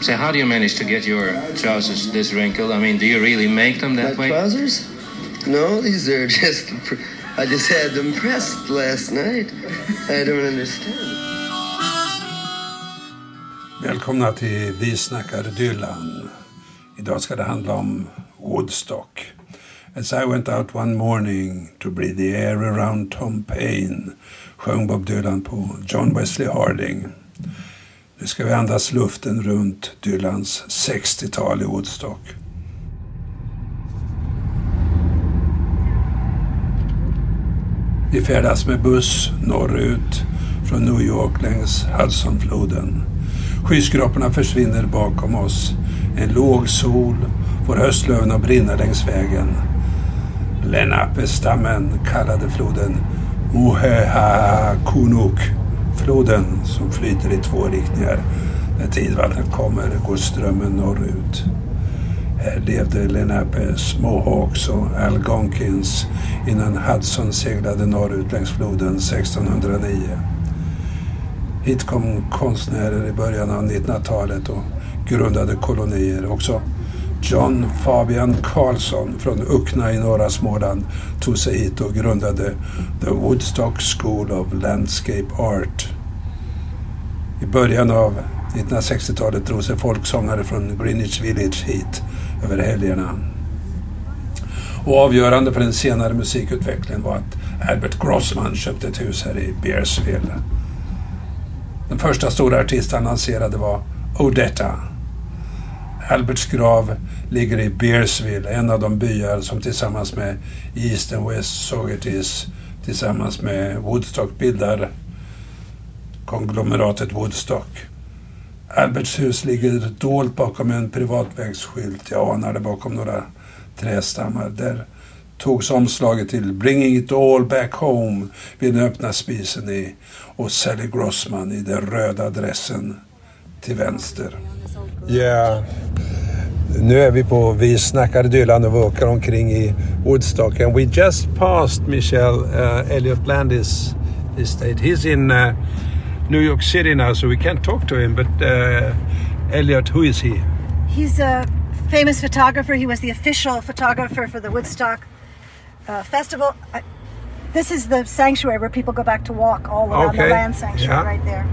So how do you manage to get your trousers this wrinkled? I mean, do you really make them that My way? trousers? No, these are just. pr- I just had them pressed last night. I don't understand. Välkomna till Vi snackar Dylan. Idag ska det handla om Woodstock. As I went out one morning to breathe the air around Tom Paine sjöng Bob Dylan på John Wesley Harding. Nu ska vi andas luften runt Dylans 60-tal i Woodstock. Vi färdas med buss norrut från New York längs Hudsonfloden. Skyskraporna försvinner bakom oss. En låg sol får höstlöven att brinna längs vägen. Lenape-stammen kallade floden Mohehakunuk. Floden som flyter i två riktningar. När tidvattnet kommer går strömmen norrut. Här levde Lenapes, Mohawks och Algonkins innan Hudson seglade norrut längs floden 1609. Hit kom konstnärer i början av 1900-talet och grundade kolonier. Också John Fabian Karlsson från Uckna i norra Småland tog sig hit och grundade The Woodstock School of Landscape Art. I början av 1960-talet drog sig folksångare från Greenwich Village hit över helgerna. Och avgörande för den senare musikutvecklingen var att Albert Grossman köpte ett hus här i Bearsville. Den första stora artist han lanserade var Odetta. Alberts grav ligger i Bearsville, en av de byar som tillsammans med East and West Saugerties tillsammans med Woodstock bildar konglomeratet Woodstock. Alberts hus ligger dolt bakom en privatvägsskylt. Jag anar det bakom några trästammar. Där togs omslaget till Bringing it all back home vid den öppna spisen i och Sally Grossman i den röda dressen till vänster. Ja, nu är vi på Vi snackar Dylan och vi åker omkring i Woodstock and we just passed Michelle uh, Elliot Landy's estate. He's in uh, New York City now so we can't talk to him but uh, Elliot, who is he? He's a famous photographer. He was the official photographer for the Woodstock uh, Festival. I, this is the sanctuary where people go back to walk all around Okay. the land sanctuary Yeah. right there.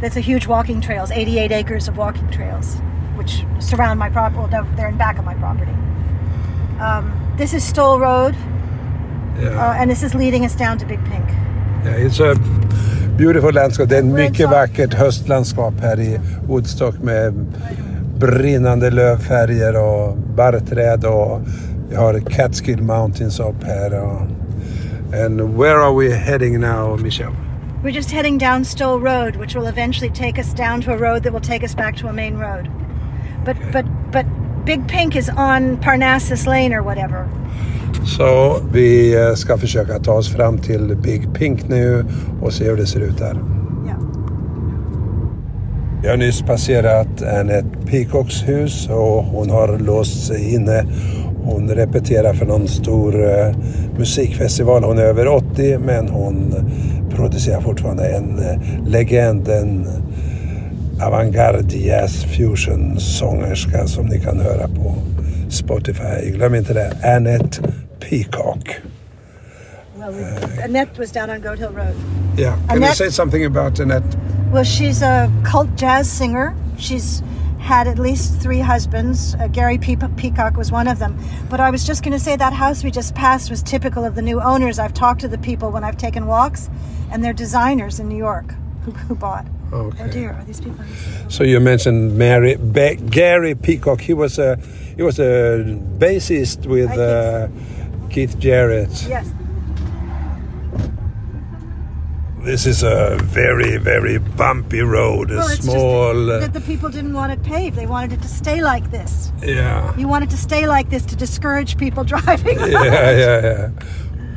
That's a huge walking trails, 88 acres of walking trails, which surround my property. Well, no, they're in back of my property. Um, this is Stoll Road, Yeah. uh, and this is leading us down to Big Pink. Yeah, it's a beautiful landscape. Det är ett mycket vackert höstlandskap här i Woodstock med brinnande lövfärger och barrträd och vi har Catskill Mountains upp här. Och, and where are we heading now, Michelle? We're just heading down Stoll Road, which will eventually take us down to a road that will take us back to a main road. But but but Big Pink is on Parnassus Lane or whatever. Så vi eh, ska försöka ta oss fram till Big Pink nu och se hur det ser ut där. Jag har nyss passerat Annette Peacocks hus och hon har låst sig inne. Hon repeterar för någon stor eh, musikfestival. Hon är över 80 men hon producerar fortfarande en eh, legend, en avantgarde jazz fusion sångerska som ni kan höra på Spotify. Glöm inte det. Annette Peacock. Well, we, Annette was down on Goat Hill Road. Yeah. Can you Annette- say something about Annette? Well, she's a cult jazz singer. She's had at least three husbands. Uh, Gary Pe- Peacock was one of them. But I was just going to say that house we just passed was typical of the new owners. I've talked to the people when I've taken walks, and they're designers in New York who, who bought. Oh dear, are these people? So you mentioned Mary, Be- Gary Peacock. He was a he was a bassist with uh, Keith Jarrett. Yes. This is a very very bumpy road. A Well, it's small. uh, that the people didn't want it paved. They wanted it to stay like this. yeah. You wanted to stay like this to discourage people driving. yeah, yeah, yeah.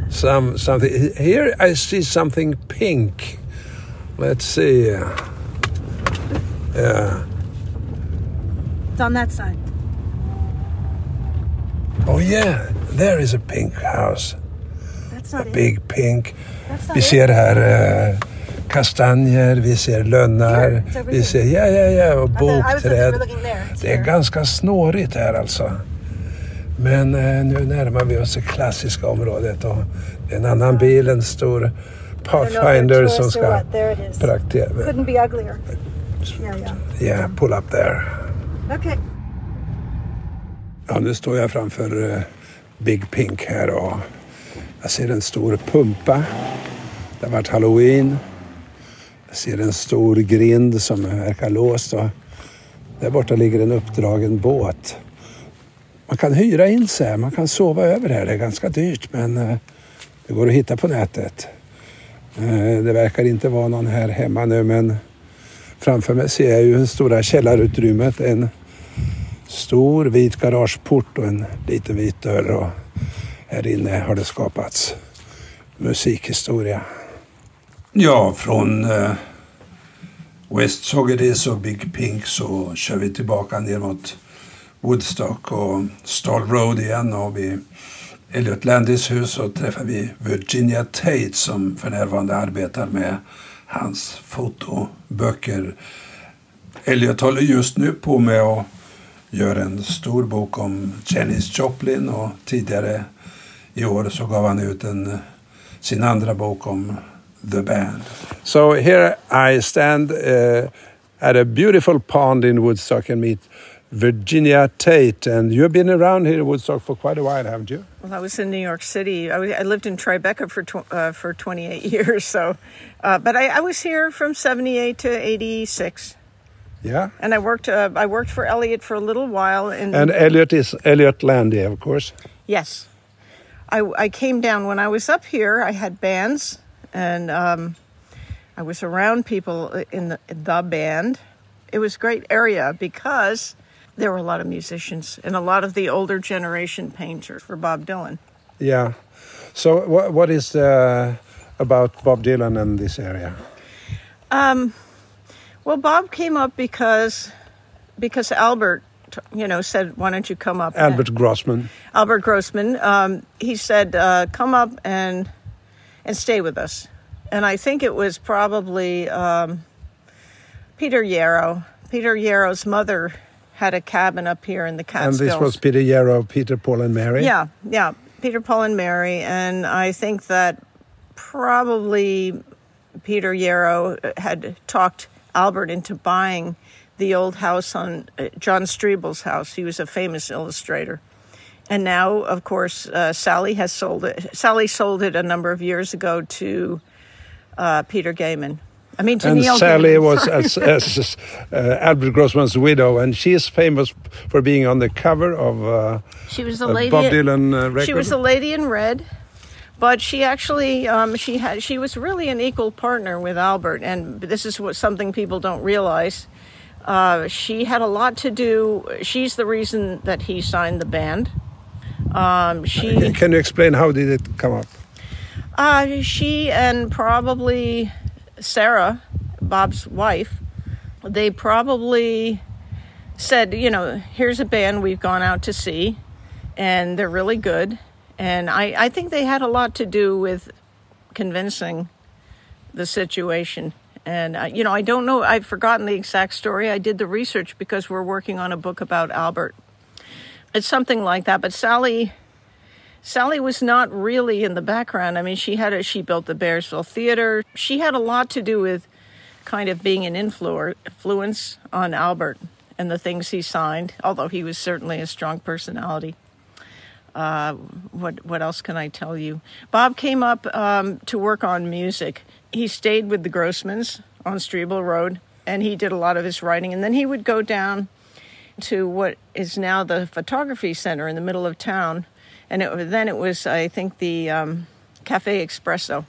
Some something here. I see something pink. Let's see. Yeah. It's on that side. Oh yeah, there is a pink house. Big pink. Vi ser här eh, kastanjer, vi ser lönnar, vi ser ja, ja, ja, och bokträd. Det är ganska snårigt här alltså. Men eh, nu närmar vi oss det klassiska området och det är en annan bil, en stor Pathfinder som ska praktera. Couldn't be uglier. Yeah, pull up there. Okay. Ja, nu står jag framför eh, Big Pink här och jag ser en stor pumpa. Det har varit halloween. Jag ser en stor grind som verkar låst och där borta ligger en uppdragen båt. Man kan hyra in sig, här, man kan sova över här. Det är ganska dyrt men eh, det går att hitta på nätet. Eh, det verkar inte vara någon här hemma nu men framför mig ser jag ju det stora källarutrymmet. En stor vit garageport och en liten vit dörr och här inne har det skapats musikhistoria. Ja, från eh, West Sogadis och Big Pink så kör vi tillbaka ner mot Woodstock och Stall Road igen och vid Elliot Landis hus så träffar vi Virginia Tate som för närvarande arbetar med hans fotoböcker. Elliot håller just nu på med att göra en stor bok om Janis Joplin och tidigare i år så gav han ut en, sin andra bok om The Band. So here I stand uh, at a beautiful pond in Woodstock and meet Virginia Tate. And you've been around here in Woodstock for quite a while, haven't you? Well, I was in New York City. I, I lived in Tribeca for tw- uh, for 28 years. So, uh, but I, I was here from 78 to 86, Yeah. and I worked. Uh, I worked for Elliot for a little while. In, And Elliot is Elliot Landy, of course. yes, I, I came down when I was up here. I had bands, and um, I was around people in the, the band. It was a great area because there were a lot of musicians and a lot of the older generation painters for Bob Dylan. Yeah. So what, what is uh, about Bob Dylan and this area? Um, well, Bob came up because because Albert, you know, said, "Why don't you come up?" Albert Grossman. Albert Grossman. Um, he said, uh, "Come up and and stay with us." And I think it was probably um, Peter Yarrow. Peter Yarrow's mother had a cabin up here in the Catskills. And this was Peter Yarrow, Peter, Paul and Mary. Yeah, yeah. Peter, Paul, and Mary. And I think that probably Peter Yarrow had talked Albert into buying the old house on uh, John Striebel's house. He was a famous illustrator. And now, of course, uh, Sally has sold it. Sally sold it a number of years ago to uh, Peter Gaiman. I mean, to And Neil Sally Gaiman. was sorry. as, as uh, Albert Grossman's widow, and she is famous for being on the cover of uh, She was the a lady. Bob Dylan uh, record. She was the lady in red, but she actually um, she had she was really an equal partner with Albert, and this is what something people don't realize. Uh, she had a lot to do. She's the reason that he signed the band. Um, she Can you explain how did it come up? uh, she and probably Sarah, Bob's wife, they probably said, you know, here's a band we've gone out to see, and they're really good. And I, I think they had a lot to do with convincing the situation. And, uh, you know, I don't know, I've forgotten the exact story. I did the research because we're working on a book about Albert. It's something like that. But Sally Sally was not really in the background. I mean, she had a, she built the Bearsville Theater. She had a lot to do with kind of being an influence on Albert and the things he signed. Although he was certainly a strong personality. Uh, what what else can I tell you? Bob came up um, to work on music. He stayed with the Grossmans on Striebel Road, and he did a lot of his writing. And then he would go down to what is now the photography center in the middle of town, and it, then it was I think the um, Cafe Espresso,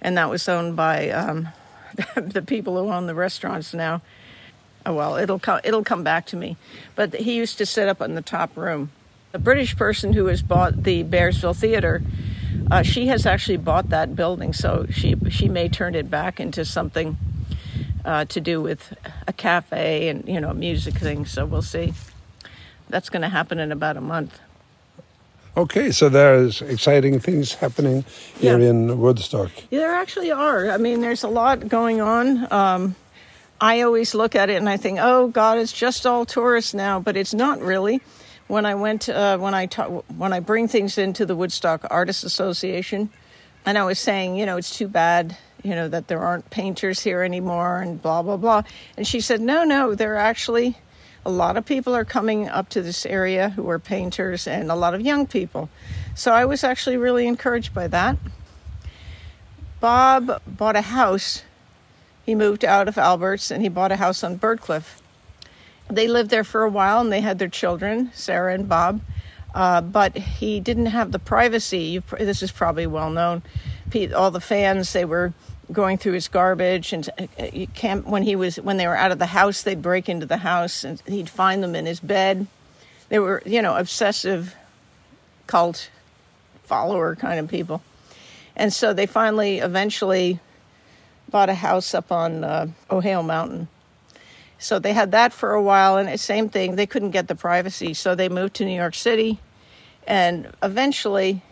and that was owned by um, the people who own the restaurants now. Oh well, it'll it'll come back to me. But he used to sit up in the top room. The British person who has bought the Bearsville Theater, uh, she has actually bought that building, so she she may turn it back into something uh, to do with a cafe and you know music thing. So we'll see. That's going to happen in about a month. Okay, so there's exciting things happening here Yeah. in Woodstock. Yeah, there actually are. I mean, there's a lot going on. Um, I always look at it and I think, oh God, it's just all tourists now, but it's not really. When I went, uh, when I ta- when I bring things into the Woodstock Artists Association, and I was saying, you know, it's too bad, you know, that there aren't painters here anymore, and blah blah blah. And she said, no, no, there are actually a lot of people are coming up to this area who are painters, and a lot of young people. So I was actually really encouraged by that. Bob bought a house. He moved out of Alberts and he bought a house on Byrdcliffe. They lived there for a while and they had their children, Sarah and Bob. Uh, but he didn't have the privacy. You, this is probably well known. Pe- All the fans they were going through his garbage, and uh, you. When he was when they were out of the house, they'd break into the house and he'd find them in his bed. They were, you know, obsessive cult follower kind of people. And so they finally, eventually, bought a house up on uh, Ohio Mountain. So they had that for a while, and same thing, they couldn't get the privacy. So they moved to New York City, and eventually,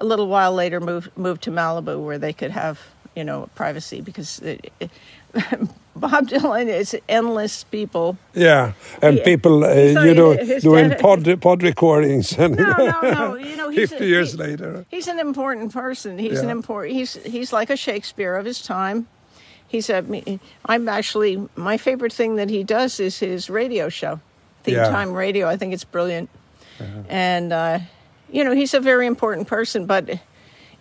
a little while later, moved moved to Malibu where they could have, you know, privacy because it, it, Bob Dylan is endless people. Yeah, and Yeah. people, uh, you know, doing pod pod recordings, and No, no, no. You know, he's 50 a- years he- later. He's an important person. He's an important. He's he's like a Shakespeare of his time. He's a. I'm actually my favorite thing that he does is his radio show, Theme Yeah. Time Radio. I think it's brilliant, and uh, you know he's a very important person. But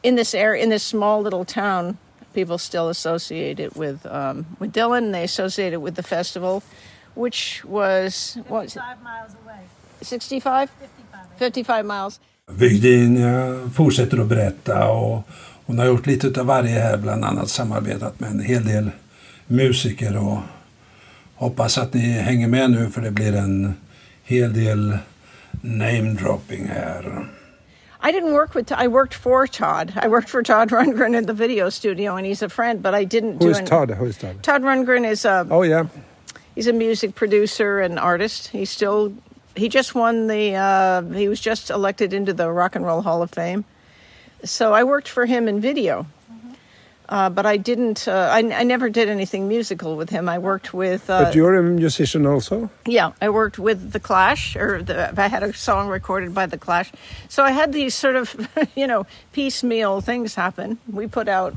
in this area, in this small little town, people still associate it with um, with Dylan. They associate it with the festival, which was what was Five miles away. 65? 55 miles. Virginia fortsätter att berätta och hon har gjort lite utav varje här, bland annat samarbetat med en hel del musiker och hoppas att ni hänger med nu för det blir en hel del namedropping här. I didn't work with. I worked for Todd. I worked for Todd Rundgren at the video studio, and he's a friend. But I didn't Who do. is any- Todd? Who is Todd? Todd Rundgren is a. Oh yeah, He's a music producer and artist. He's still. He just won the. Uh, he was just elected into the Rock and Roll Hall of Fame. So I worked for him in video. Uh, but I didn't. Uh, I, I never did anything musical with him. I worked with. Uh, but you're a musician also. yeah, I worked with the Clash, or the, I had a song recorded by the Clash. So I had these sort of, you know, piecemeal things happen. We put out,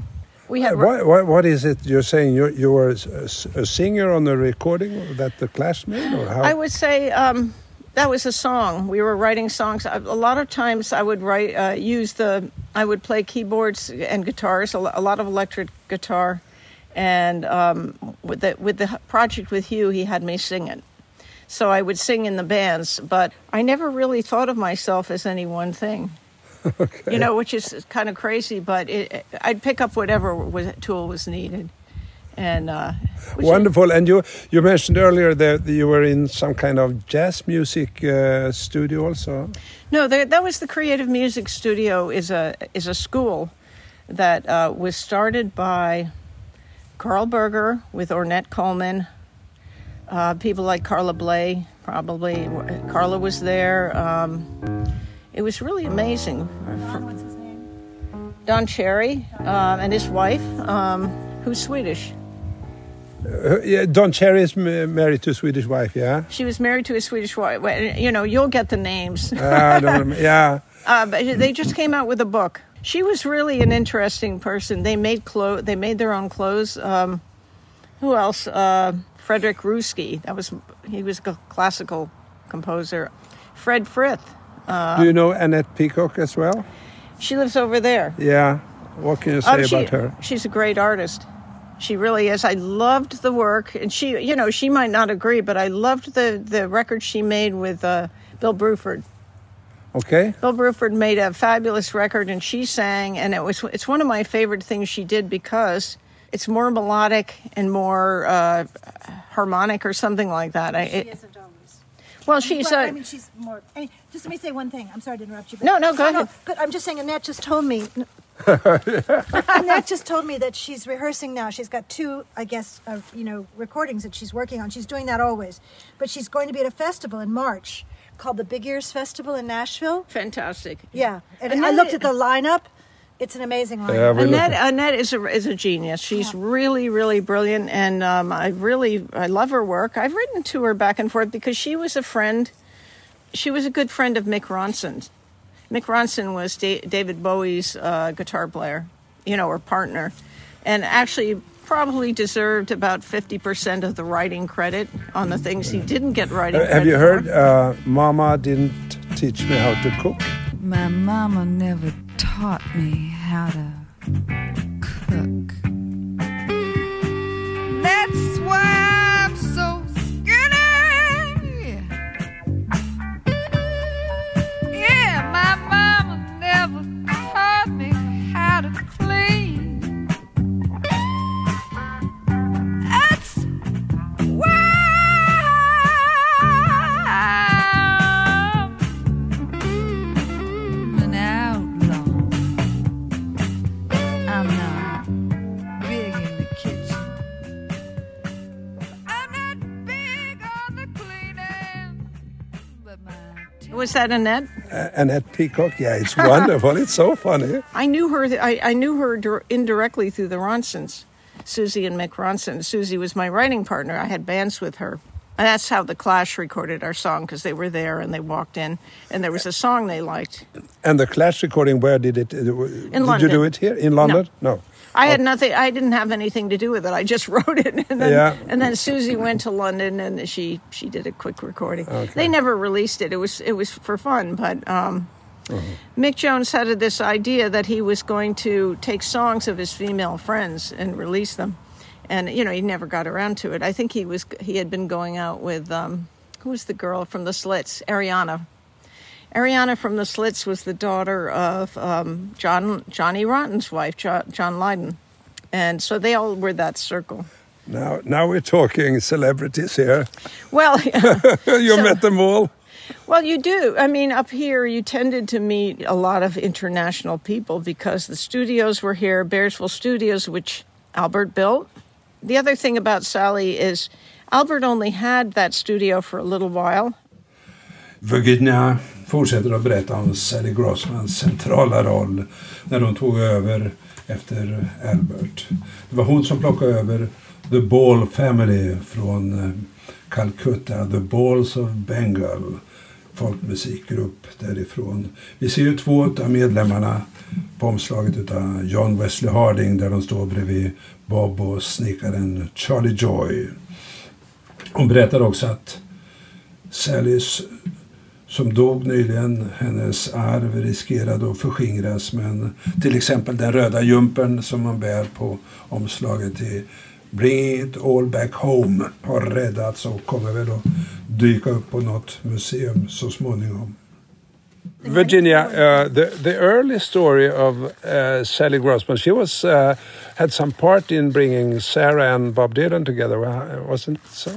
we had. What, what, what is it you're saying? You you were a singer on the recording that the Clash made, or how? I would say um, that was a song. We were writing songs. A lot of times, I would write, uh, use the, I would play keyboards and guitars, a lot of electric guitar, and um, with the with the project with Hugh, he had me sing it. So I would sing in the bands, but I never really thought of myself as any one thing. okay. You know, which is kind of crazy, but it, I'd pick up whatever was, tool was needed, and uh, which is- Wonderful. And you you mentioned earlier that you were in some kind of jazz music uh, studio also. No, that, that was the Creative Music Studio. is a is a school that uh, was started by Karl Berger with Ornette Coleman. Uh, people like Carla Bley, probably. Carla was there. Um, it was really amazing. What's his name? Don Cherry um, and his wife, um, who's Swedish. Uh, yeah, Don Cherry is married to a Swedish wife. Yeah. She was married to a Swedish wife. You know, you'll get the names. Uh, I don't remember. Yeah. Uh, but they just came out with a book. She was really an interesting person. They made clo- They made their own clothes. Um, who else? Uh, Frederic Rzewski. That was he was a classical composer. Fred Frith. Do you know Annette Peacock as well? She lives over there. Yeah. What can you say Um, she- about her? She's a great artist. She really is. I loved the work, and she, you know, she might not agree, but I loved the the record she made with uh, Bill Bruford. Okay. Bill Bruford made a fabulous record, and she sang, and it was it's one of my favorite things she did because it's more melodic and more uh, harmonic or something like that. I, She it, isn't always. well, she's well, a I mean, she's more. I mean, just let me say one thing. I'm sorry to interrupt you. but- No, no, go ahead. Good. I'm just saying. Annette just told me. Annette just told me that she's rehearsing now. She's got two, I guess, of you know recordings that she's working on. She's doing that always, but she's going to be at a festival in March called the Big Ears Festival in Nashville. Fantastic. Yeah, and Annette- I looked at the lineup. It's an amazing lineup. Yeah, we Annette, Annette is a is a genius. She's really really brilliant, and um, I really I love her work. I've written to her back and forth because she was a friend. She was a good friend of Mick Ronson. Mick Ronson was da- David Bowie's uh, guitar player, you know, or partner, and actually probably deserved about fifty percent of the writing credit on the things he didn't get writing. Uh, have you heard for. uh, Mama didn't teach me how to cook? My mama never taught me how to cook. Was that Annette? Uh, Annette Peacock, yeah, it's wonderful. it's so funny. I knew her. I, I knew her dir- indirectly through the Ronsons, Susie and Mick Ronson. Susie was my writing partner. I had bands with her, and that's how the Clash recorded our song because they were there and they walked in, and there was a song they liked. And the Clash recording, where did it? Uh, did you do it here in London? No. I had nothing. I didn't have anything to do with it. I just wrote it, and then Yeah. and then Susie went to London and she she did a quick recording. They never released it. It was it was for fun, but. Um, Mick Jones had this idea that he was going to take songs of his female friends and release them, and you know he never got around to it. I think he was he had been going out with um, who was the girl from the Slits, Ariana. Ariana from the Slits was the daughter of um, John Johnny Rotten's wife, jo- John Lydon, and so they all were that circle. Now, now we're talking celebrities here. Well, you So- met them all. well, you do. I mean, up here, you tended to meet a lot of international people because the studios were here, Bearsville Studios, which Albert built. The other thing about Sally is Albert only had that studio for a little while. Virginia fortsätter att berätta om Sally Grossmans centrala roll när hon tog över efter Albert. Det var hon som plockade över The Ball Family från eh, Calcutta, The Balls of Bengal, folkmusikgrupp därifrån. Vi ser ju två av medlemmarna på omslaget av John Wesley Harding där de står bredvid Bob och snickaren Charlie Joy. Hon berättar också att Sallys som dog nyligen. Hennes arv riskerade att förskingras men till exempel den röda jumpern som man bär på omslaget till Bring it all back home har räddats och kommer väl att dyka upp på något museum så småningom. Virginia, uh, the the early story of uh, Sally Grossman, she was uh, had some part in bringing Sarah and Bob Dylan together, wasn't it so?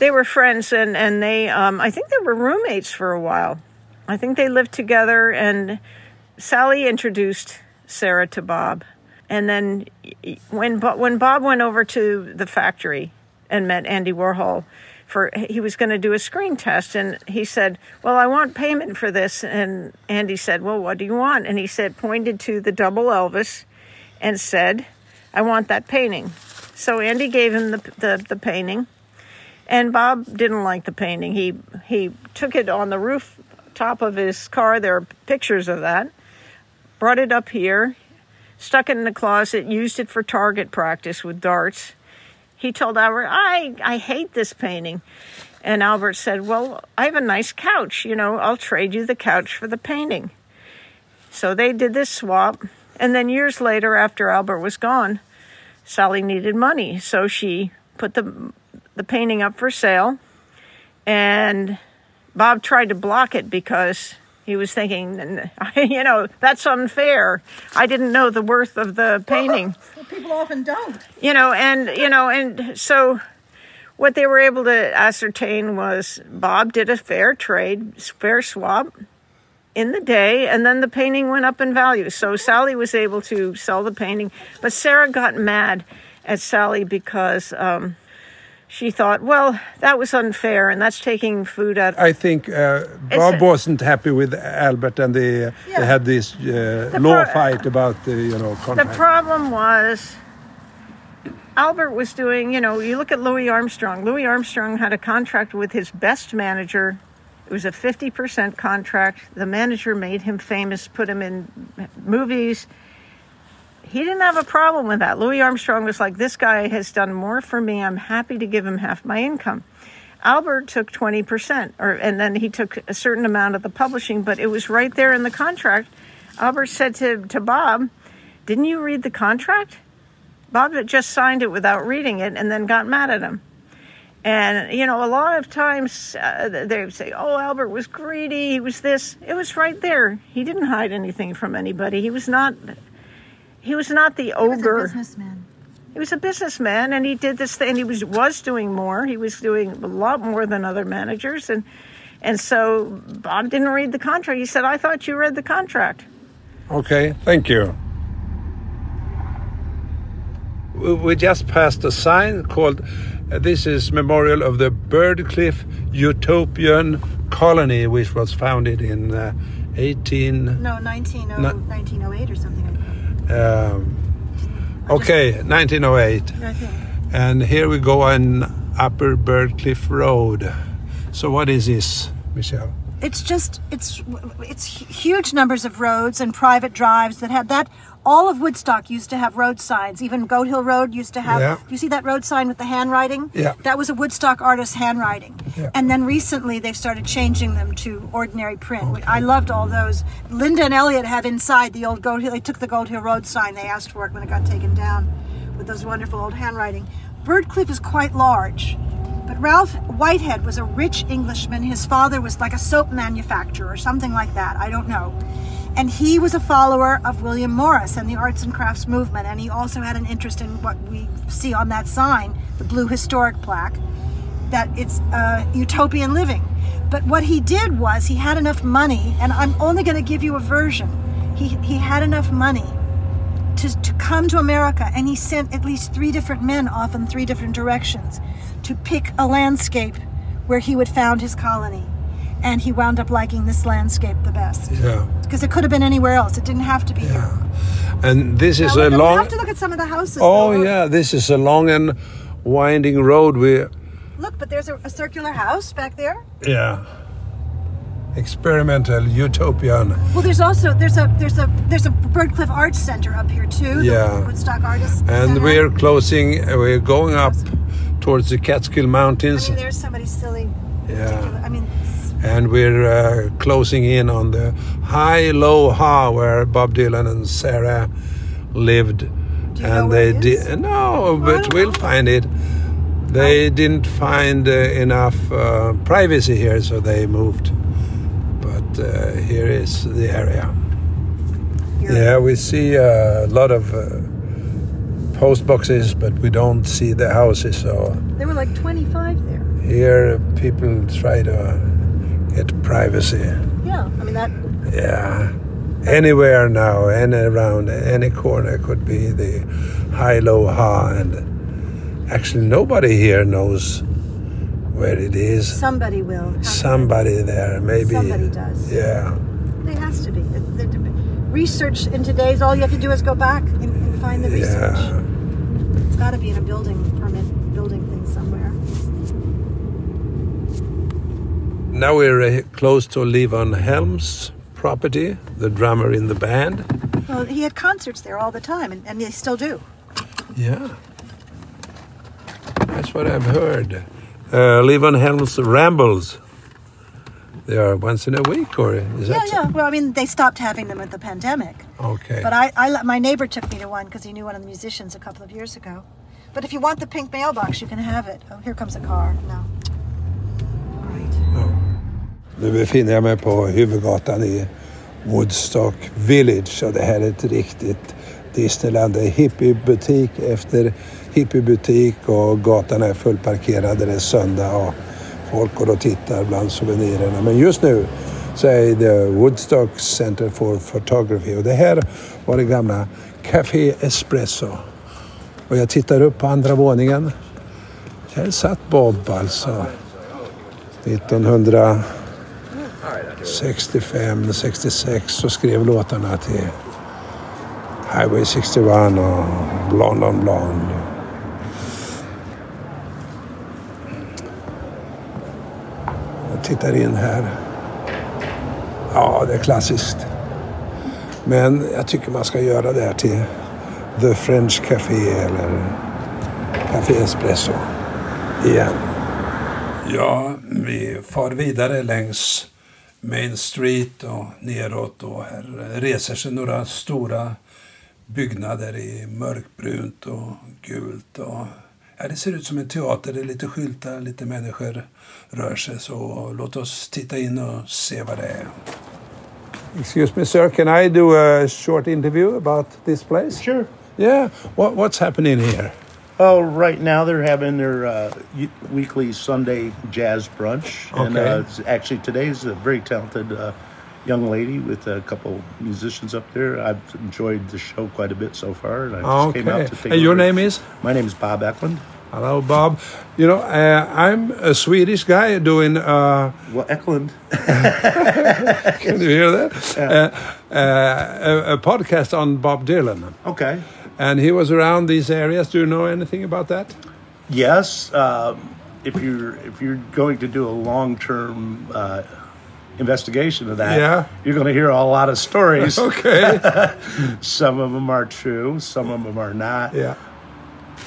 They were friends and and they um, I think they were roommates for a while. I think they lived together and Sally introduced Sarah to Bob. And then when Bo- when Bob went over to the factory and met Andy Warhol for he was going to do a screen test and he said, "Well, I want payment for this." And Andy said, "Well, what do you want?" And he said pointed to the double Elvis and said, "I want that painting." So Andy gave him the the, the painting. And Bob didn't like the painting. He he took it on the roof top of his car. There are pictures of that. Brought it up here, stuck it in the closet, used it for target practice with darts. He told Albert, "I I hate this painting." And Albert said, "Well, I have a nice couch. You know, I'll trade you the couch for the painting." So they did this swap. And then years later, after Albert was gone, Sally needed money, so she put the the painting up for sale, and Bob tried to block it because he was thinking, you know, that's unfair. I didn't know the worth of the painting, Well, people often don't. you know, and you know, and so what they were able to ascertain was Bob did a fair trade, fair swap, in the day, and then the painting went up in value. So Sally was able to sell the painting, but Sarah got mad at Sally because um, she thought, well, that was unfair, and that's taking food out. I think uh, Bob wasn't happy with Albert, and they, uh, Yeah. they had this uh, law fight about the you know The problem was Albert was doing, you know, you look at Louis Armstrong. Louis Armstrong had a contract with his best manager. It was a 50% contract. The manager made him famous, put him in movies. He didn't have a problem with that. Louis Armstrong was like, This guy has done more for me. I'm happy to give him half my income. Albert took 20%, or, and then he took a certain amount of the publishing, but it was right there in the contract. Albert said to, to Bob, Didn't you read the contract? Bob had just signed it without reading it and then got mad at him. And, you know, a lot of times uh, they say, oh, Albert was greedy, he was this. It was right there. He didn't hide anything from anybody. He was not. He was not the He was a ogre. businessman. He was a businessman, and he did this thing. He was was doing more. He was doing a lot more than other managers, and and so Bob didn't read the contract. He said, "I thought you read the contract." Okay, thank you. We we just passed a sign called uh, "This is memorial of the Byrdcliffe Utopian Colony," which was founded in uh, 18. No, 19, No. 1908 or something. Um, okay, 1908. And here we go on Upper Byrdcliffe Road. So what is this, Michelle? It's just it's it's huge numbers of roads and private drives that had that. All of Woodstock used to have road signs. Even Goat Hill Road used to have. Yeah. You see that road sign with the handwriting? Yeah. That was a Woodstock artist's handwriting. Yeah. And then recently they've started changing them to ordinary print. I loved all those. Linda and Elliot have inside the old Goat Hill. They took the Goat Hill Road sign. They asked for it when it got taken down, with those wonderful old handwriting. Byrdcliffe is quite large. But Ralph Whitehead was a rich Englishman. His father was like a soap manufacturer or something like that. I don't know. And he was a follower of William Morris and the arts and crafts movement. And he also had an interest in what we see on that sign, the blue historic plaque, that it's uh, utopian living. But what he did was he had enough money, and I'm only going to give you a version. He, he had enough money to, to come to America, and he sent at least three different men off in three different directions to pick a landscape where he would found his colony. And he wound up liking this landscape the best Yeah. because it could have been anywhere else. It didn't have to be here. And this is Now, a long. we have to look at some of the houses. Oh though. yeah, this is a long and winding road. We Look, but there's a, a circular house back there. yeah. Experimental utopian. Well, there's also there's a there's a there's a Byrdcliffe Arts Center up here too. the Yeah. Woodstock Artists. And Center. we're closing. We're going up towards the Catskill Mountains. I mean, there's somebody silly. Yeah. I mean, and we're uh, closing in on the Hi Lo Ha where Bob Dylan and Sarah lived. And they did no, but we'll know. find it. They didn't find uh, enough uh, privacy here, so they moved. But uh, here is the area. you're- Yeah, we see a lot of uh, post boxes, but we don't see the houses. So there were like 25 there. here, people try to get privacy. Yeah, I mean that. Yeah, anywhere now, any around any corner could be the Hi Lo Ha, and actually nobody here knows where it is. Somebody will. have to- Somebody there, maybe. Somebody does. Yeah. There has to be. Research in today's all you have to do is go back and, and find the research. Yeah. It's got to be in a building thing somewhere. Now we're uh, close to Levon Helms' property, the drummer in the band. Well, he had concerts there all the time, and, and they still do. Yeah. That's what I've heard. Uh, Levon Helms rambles. They are once in a week, or is Yeah, that? yeah. Well, I mean, they stopped having them with the pandemic. Okay. But I, I, my neighbor took me to one because he knew one of the musicians a couple of years ago. But if you want the pink mailbox, you can have it. Oh, here comes a car. No. Nu befinner jag mig på huvudgatan i Woodstock Village och det här är ett riktigt Disneyland. Det är hippiebutik efter hippiebutik och gatan är fullparkerad. Det är söndag och folk går och tittar bland souvenirerna. Men just nu så är det Woodstock Center for Photography. Och det här var det gamla Café Espresso. Och jag tittar upp på andra våningen. Här satt Bob alltså. 65, 66 så skrev låtarna till Highway 61 och Blonde on Blonde. Jag tittar in här. Ja, det är klassiskt. Men jag tycker man ska göra det här till The French Café eller Café Espresso igen. Ja, vi far vidare längs Main Street och neråt och här reser sig några stora byggnader i mörkbrunt och gult. Och, ja, det ser ut som en teater. Det är lite skyltar, lite människor rör sig. Så låt oss titta in och se vad det är. Excuse me, sir. Can I do a short interview about this place? Sure. Yeah. What, what's happening here? Oh, right now they're having their uh, weekly Sunday jazz brunch, and Okay. uh, it's actually today's a very talented uh, young lady with a couple musicians up there. I've enjoyed the show quite a bit so far, and I just came out to take. And your look. name is? My name is Bob Eklund. Hello, Bob. You know, uh, I'm a Swedish guy doing. Uh, Well, Eklund. can you hear that? Uh, uh, a, a podcast on Bob Dylan, Okay. And he was around these areas. Do you know anything about that? Yes, um, if you're if you're going to do a long term uh, investigation of that, Yeah. you're going to hear a lot of stories. Okay. Some of them are true, some of them are not. yeah.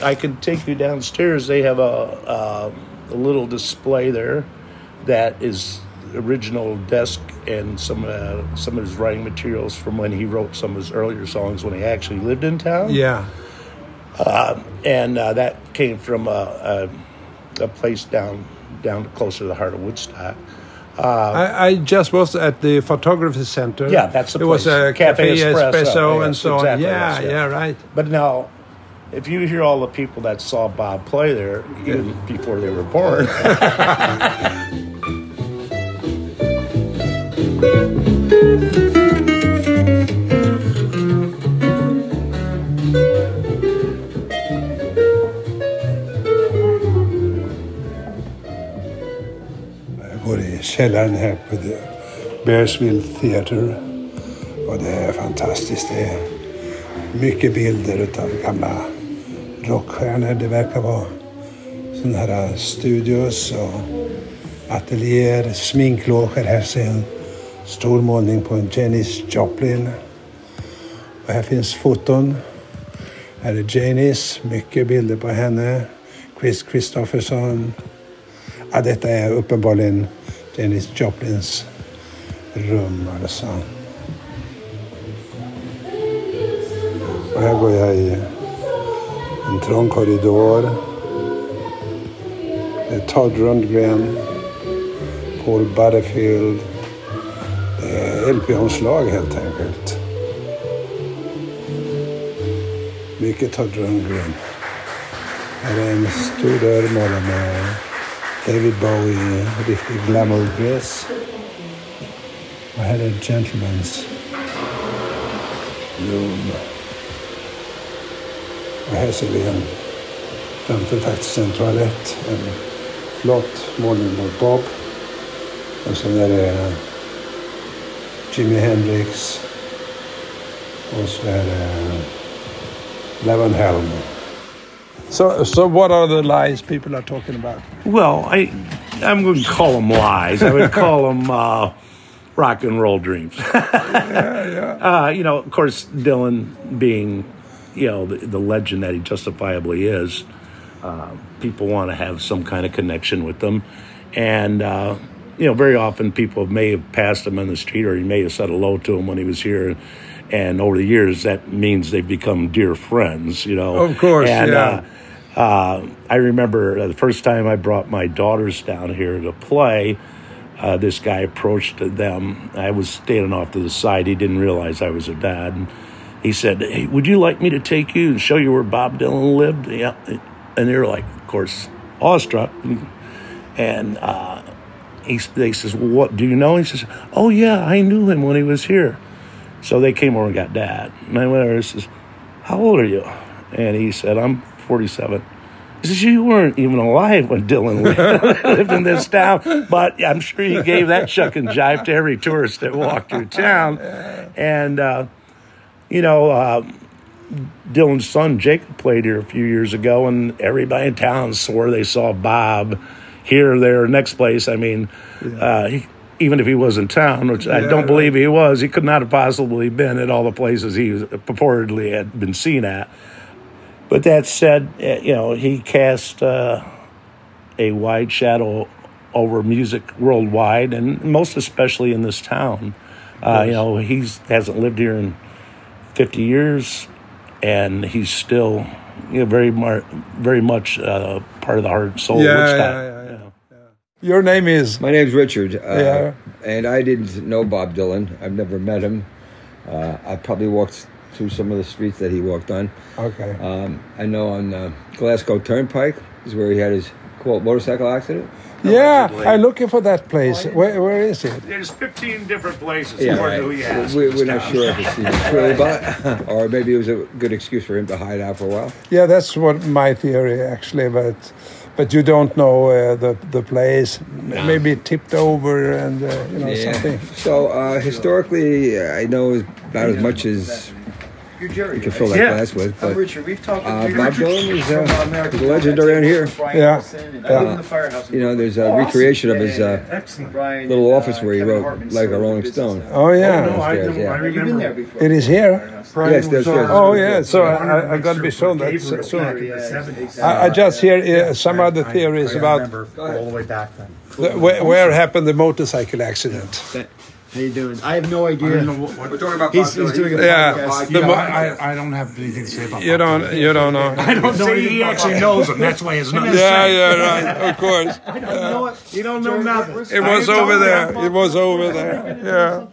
I can take you downstairs. They have a uh, a little display there that is original desk and some uh, some of his writing materials from when he wrote some of his earlier songs when he actually lived in town. Yeah. and uh, that came from a, a, a place down down closer to the heart of Woodstock. I, I just was at the photography center. Yeah, that's the It was a Cafe cafe, Espresso, espresso, and so on. exactly, Yeah, yeah. yeah, right. But now, if you hear all the people that saw Bob play there, even before they were born, Jag går i källaren här på The Bearsville Theatre. Och det är fantastiskt. Det är mycket bilder utav gamla rockstjärnor. Det verkar vara sådana här studios och ateljéer, sminkloger. Här ser jag stor målning på en Janis Joplin. Och här finns foton. Här är Janis, mycket bilder på henne. Chris Christopherson. Ja, detta är uppenbarligen Janis Joplins rum alltså. Och här går jag i en trång korridor. Det är Todd Rundgren, Paul Butterfield. LP-omslag helt enkelt. Mycket Todd Rundgren. Här är en stor dörr målad med David Bowie i riktig glamour-dress. Och här är Gentlemen's Room. Och här ser vi en, framför faktiskt en toalett. En flott målning mot Bob. Och sen är det Jimi Hendrix. Och så är det Levon Helm. So, so what are the lies people are talking about? well, I I'm going to call them lies. I would call them uh, rock and roll dreams. Uh, you know, of course, Dylan being, you know, the, the legend that he justifiably is, uh, people want to have some kind of connection with them. And, uh, you know, very often people may have passed him in the street or he may have said hello to him when he was here. And over the years, that means they've become dear friends, you know. Of course, and, yeah. Uh, uh, I remember the first time I brought my daughters down here to play, uh, this guy approached them. I was standing off to the side. He didn't realize I was a dad. And he said, Hey, would you like me to take you and show you where Bob Dylan lived? Yeah. And they were like, of course, awestruck. And uh, he, they says, well, what do you know? He says, oh yeah, I knew him when he was here. So they came over and got dad. And I went over and says, how old are you? And he said, I'm 47. He says, you weren't even alive when Dylan lived, lived in this town. But I'm sure he gave that shuck and jive to every tourist that walked through town. And, uh, you know, uh, Dylan's son Jacob played here a few years ago, and everybody in town swore they saw Bob here, there, next place. I mean, uh, he, even if he was in town, which I don't believe he was, he could not have possibly been at all the places he was, purportedly had been seen at. But that said, uh, you know, he cast uh, a wide shadow over music worldwide, and most especially in this town. Uh, you know, he hasn't lived here in 50 years, and he's still, you know, very mar- very much uh, part of the heart and soul of Yeah, Woodstock. yeah, yeah, Your name is My name's Richard. Uh, Yeah. And I didn't know Bob Dylan. I've never met him. Uh, I probably walked through some of the streets that he walked on. okay. Um, I know on uh, Glasco Turnpike is where he had his quote motorcycle accident. yeah, I'm looking for that place. Where, where is it? There's 15 different places Yeah, right. We, we're not sure if it's even true, but or maybe it was a good excuse for him to hide out for a while. Yeah, that's what my theory actually, but but you don't know uh, the the place. M- Maybe tipped over and uh, you know something. So uh, historically, uh, I know about as much as you can fill that Yeah. glass with, but Richard, we've talked uh, to Bob Dylan is uh, he's a legend around here. Yeah, Uh, you know, there's a recreation of his uh, little office where he wrote like a Rolling Stone. Oh yeah, Upstairs, yeah. You've been there before. it is here. Yes, there's, there's Oh yeah, so I, I got to be shown that so- soon. I, I just hear uh, some other theories about all the way back then. where, where happened the motorcycle accident. How you doing? I have no idea. We're talking about He's, he's doing a Yeah, podcast. the mo- I, I don't have anything to say about you don't you don't know. I don't know. He actually knows him. That's why his nothing. Yeah, yeah, right. Of course. You know what? You don't know nothing. It was over there. It was over there. Yeah.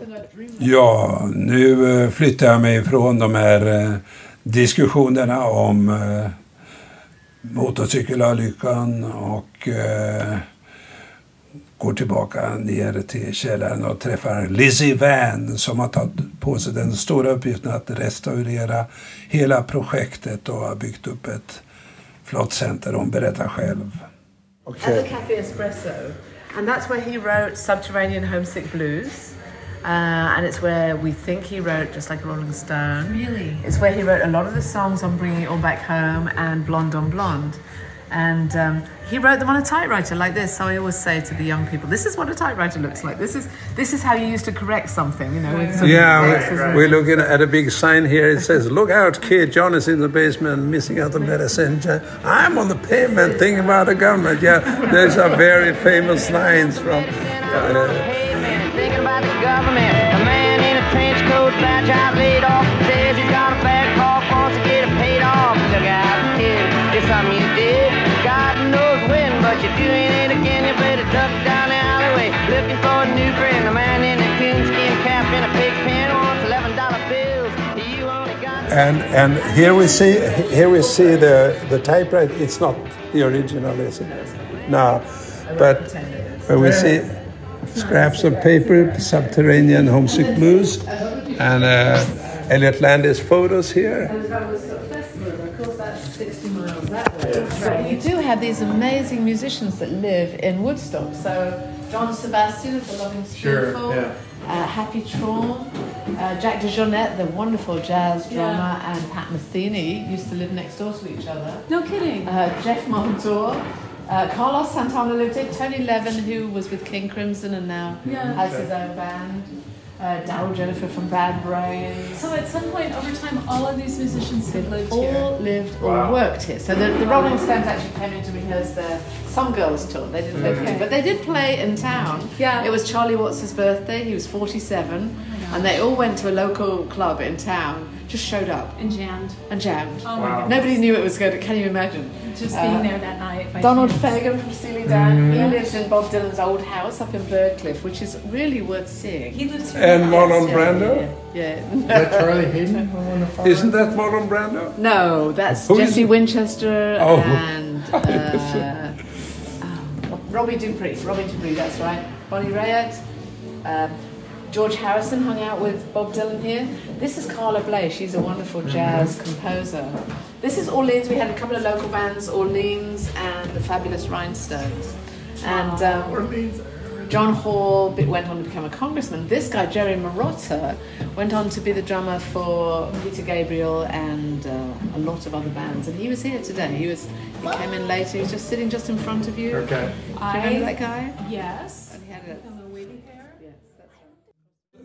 Ja, nu eh, flyttar jag mig från de här eh, diskussionerna om eh, motorcykelolyckan och eh, går tillbaka ner till källaren och träffar Lizzie Van som har tagit på sig den stora uppgiften att restaurera hela projektet och har byggt upp ett flott center. Hon berättar själv. at the Cafe Espresso. And that's where he wrote Subterranean Homesick Blues. Uh, and it's where we think he wrote Just Like a Rolling Stone. Really? It's where he wrote a lot of the songs on Bringing It All Back Home and Blonde on Blonde. And um, he wrote them on a typewriter like this. So I always say to the young people, "This is what a typewriter looks like. This is this is how you used to correct something, you know." With Yeah, X's we- and- we're looking at a big sign here. It says, "Look out, kid! John is in the basement, missing out the medicine. I'm on the pavement, thinking about the government." Yeah, there's a very famous lines from. Uh, looking for a new friend. A man in a coonskin cap and a pig pen wants eleven dollar bills. You only got. and and here we see here we see the the typewriter. It's not the original, is it? No, but but we see scraps of paper, subterranean homesick blues, and uh, Elliott Landy's photos here. But you do have these amazing musicians that live in Woodstock. So John Sebastian of the Lovin' Spoonful, uh, Happy Traum, uh, Jack DeJohnette, the wonderful jazz drummer, and Pat Metheny used to live next door to each other. No kidding. Uh, Geoff Muldaur. Uh, Carlos Santana lived it. Tony Levin, who was with King Crimson and now Yeah. has his own band. Uh, Darryl Jenifer from Bad Brains. So at some point over time, all of these musicians have lived all here. lived or worked here. So the, the Rolling Stones actually came in to rehearse their Some Girls tour. They didn't live here, but they did play in town. Yeah. It was Charlie Watts' birthday. He was 47. and they all went to a local club in town, just showed up. And jammed. And jammed. Oh my Wow. Nobody knew it was good. Can you imagine? Just Uh, being there that night. Donald chance. Fagen from Steely Dan. He Mhm. lives in Bob Dylan's old house up in Byrdcliffe, which is really worth seeing. He lives here And now. Marlon Yes, Brando? Yeah. Is that Charlie Haden? Isn't that Marlon Brando? No, that's Who is Jesse? Winchester Oh. and uh, um, Robbie Dupree. Robbie Dupree, that's right. Bonnie Raitt. Um, George Harrison hung out with Bob Dylan here. This is Carla Bley. She's a wonderful jazz composer. This is Orleans. We had a couple of local bands, Orleans and the Fabulous Rhinestones. And um, John Hall be- went on to become a congressman. This guy, Jerry Marotta, went on to be the drummer for Peter Gabriel and uh, a lot of other bands. And he was here today. He was he came in later. He was just sitting just in front of you. Okay. Do you remember that guy? Yes. And he had a,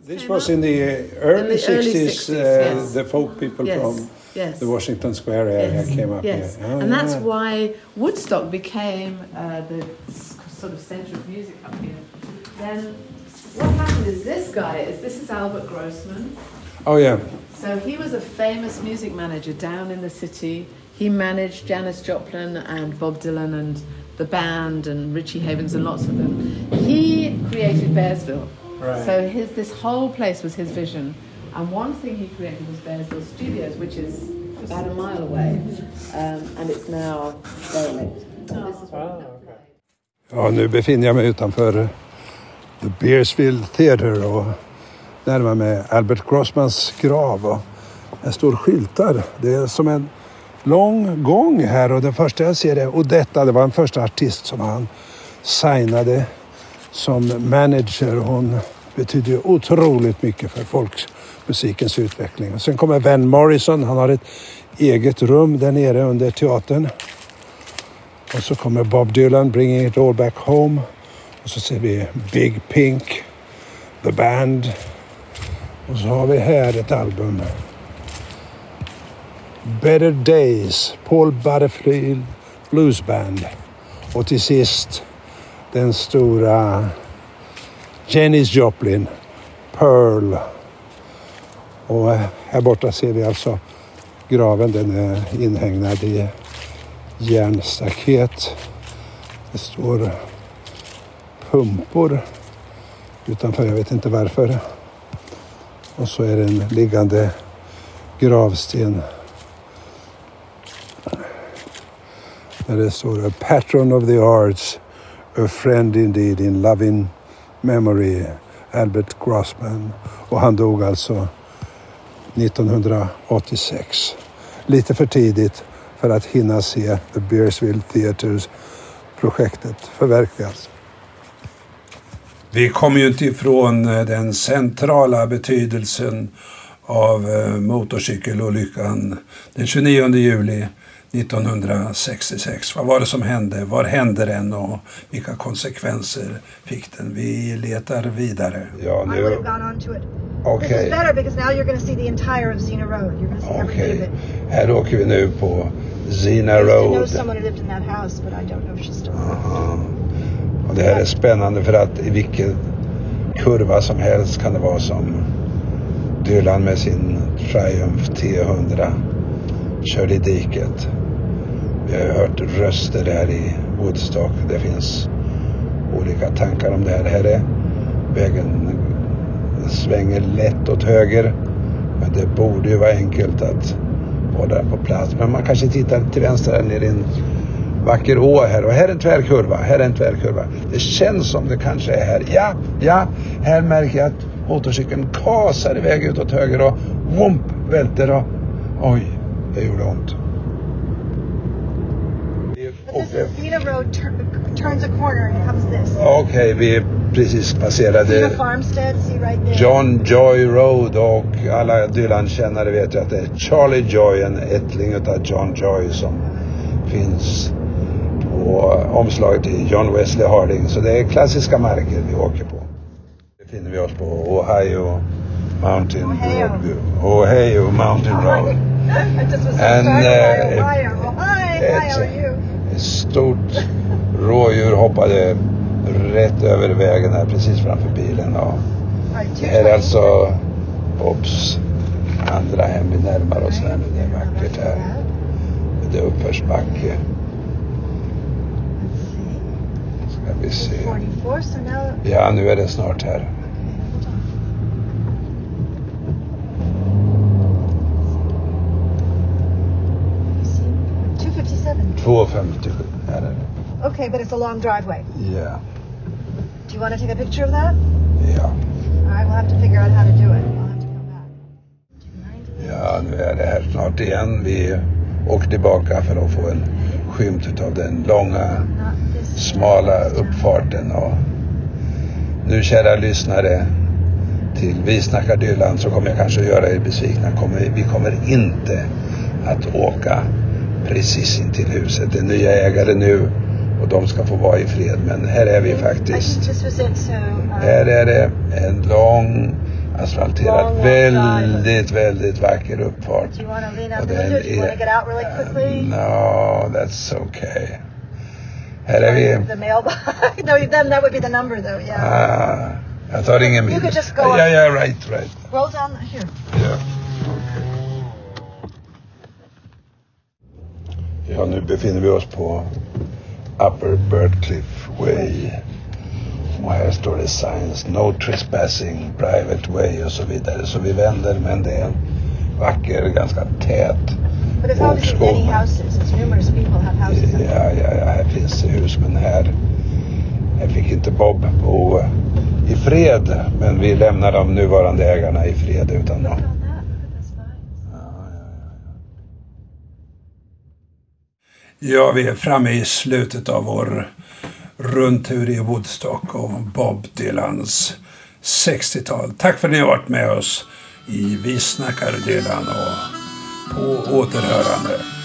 This was in the uh, early, In the early 60s, 60s, uh, yes. the folk people Yes, from yes. the Washington Square area came up here. Oh, and that's why Woodstock became uh, the sort of centre of music up here. Then what happened is this guy is this is Albert Grossman. Oh, yeah. So he was a famous music manager down in the city. He managed Janis Joplin and Bob Dylan and the band and Richie Havens and lots of them. He created Bearsville. Right. So his this whole place was his vision. And one thing he created was Bearsville Studios, which is about a mile away, um, and it's now derelict. What Ja, nu befinner jag mig utanför The Beersville Theatre och närmar mig Albert Grossmans grav. Och här står skyltar. Det är som en lång gång här och det första jag ser är Odetta. Det var den första artist som han signade som manager. Hon betyder ju otroligt mycket för folkmusikens utveckling. Och sen kommer Van Morrison. Han har ett eget rum där nere under teatern. Och så kommer Bob Dylan, Bringing It All Back Home. Och så ser vi Big Pink, The Band. Och så har vi här ett album. Better Days, Paul Butterfield Blues Band. Och till sist den stora Janis Joplin, Pearl. Och här borta ser vi alltså graven. Den är inhägnad i järnstaket. Det står pumpor utanför, jag vet inte varför. Och så är det en liggande gravsten. Där det står A patron of the arts, a friend indeed in loving memory, Albert Grossman. Och han dog alltså 1986. Lite för tidigt för att hinna se The Beersville Theatres projektet förverkligas. Vi kommer ju inte ifrån eh, den centrala betydelsen av eh, motorcykelolyckan den 29 juli 1966. Vad var det som hände? Var hände den och vilka konsekvenser fick den? Vi letar vidare. Ja, I would have gone on to it. This Okej. is better because now you're going to see the entire of Zena Road. You're going to see every bit of it. Här åker vi nu på Zena I used to know Road. someone who lived in that house, but I don't know if she's still Aha. Och det här är spännande för att i vilken kurva som helst kan det vara som Dylan med sin Triumph T100 körde i diket. Vi har hört röster här i Woodstock. Det finns olika tankar om det här. Här är vägen svänger lätt åt höger. Men det borde ju vara enkelt att vara där på plats. Men man kanske tittar till vänster här nere i en vacker å här. Och här är en tvärkurva. Här är en tvärkurva. Det känns som det kanske är här. Ja, ja. Här märker jag att motorcykeln kasar iväg ut åt höger och vump välter och oj, det gjorde ont. Is Xena Road tur- turns a corner and comes this. Okej, vi precis passerade. John Joy Road och alla Dylan-kännare vet ju att det är Charlie Joy, en ättling utav John Joy som finns på omslaget till John Wesley Harding. Så det är klassiska marker vi åker på. Befinner vi oss på Ohio Mountain Road. Ohio Mountain Road. And, uh, Ohio. Oh, hi, hi, it's- how are you? Ett stort rådjur hoppade rätt över vägen här precis framför bilen. Och det här är alltså Bobs andra hem. Vi närmar oss här nu. Det är vackert här. Det är uppförsbacke. Ska vi se. 44, so now Ja, nu är det snart här. Two fifty-seven. 2.57 här är det. Okay, but it's a long driveway. Ja. Do you want to take a picture of that? Ja. All right, we'll have to figure out how to do it. We'll have to come back. Ja, nu är det här snart igen. Vi åker tillbaka för att få en skymt av den långa, smala uppfarten. Och nu, kära lyssnare, till Vi snackar Dylan så kommer jag kanske göra er besvikna. Kommer, vi kommer inte att åka precis in till huset. Det är nya ägare nu och de ska få vara i fred. Men här är vi faktiskt. It, so... Uh, Här är det en lång asfalterad, väldigt, väldigt vacker uppfart. Och den är... No, that's okay. Här är vi. The mailbox. no, then that would be the number, though. Yeah. Ah, jag tar ingen You bild. could just go Ja, ja, right, right. Roll down here. Ja. Ja, nu befinner vi oss på Upper Birdcliff Way. Och här står det signs, no trespassing, private way och så vidare. Så vi vänder, men det är en vacker, ganska tät bokskog. Ja, ja, ja, här finns det hus, men här, här fick inte Bob bo i fred. Men vi lämnar de nuvarande ägarna i fred utan att Ja, vi är framme i slutet av vår rundtur i Woodstock och Bob Dylans 60-tal. Tack för att ni har varit med oss i Vi snackar Dylan och på återhörande.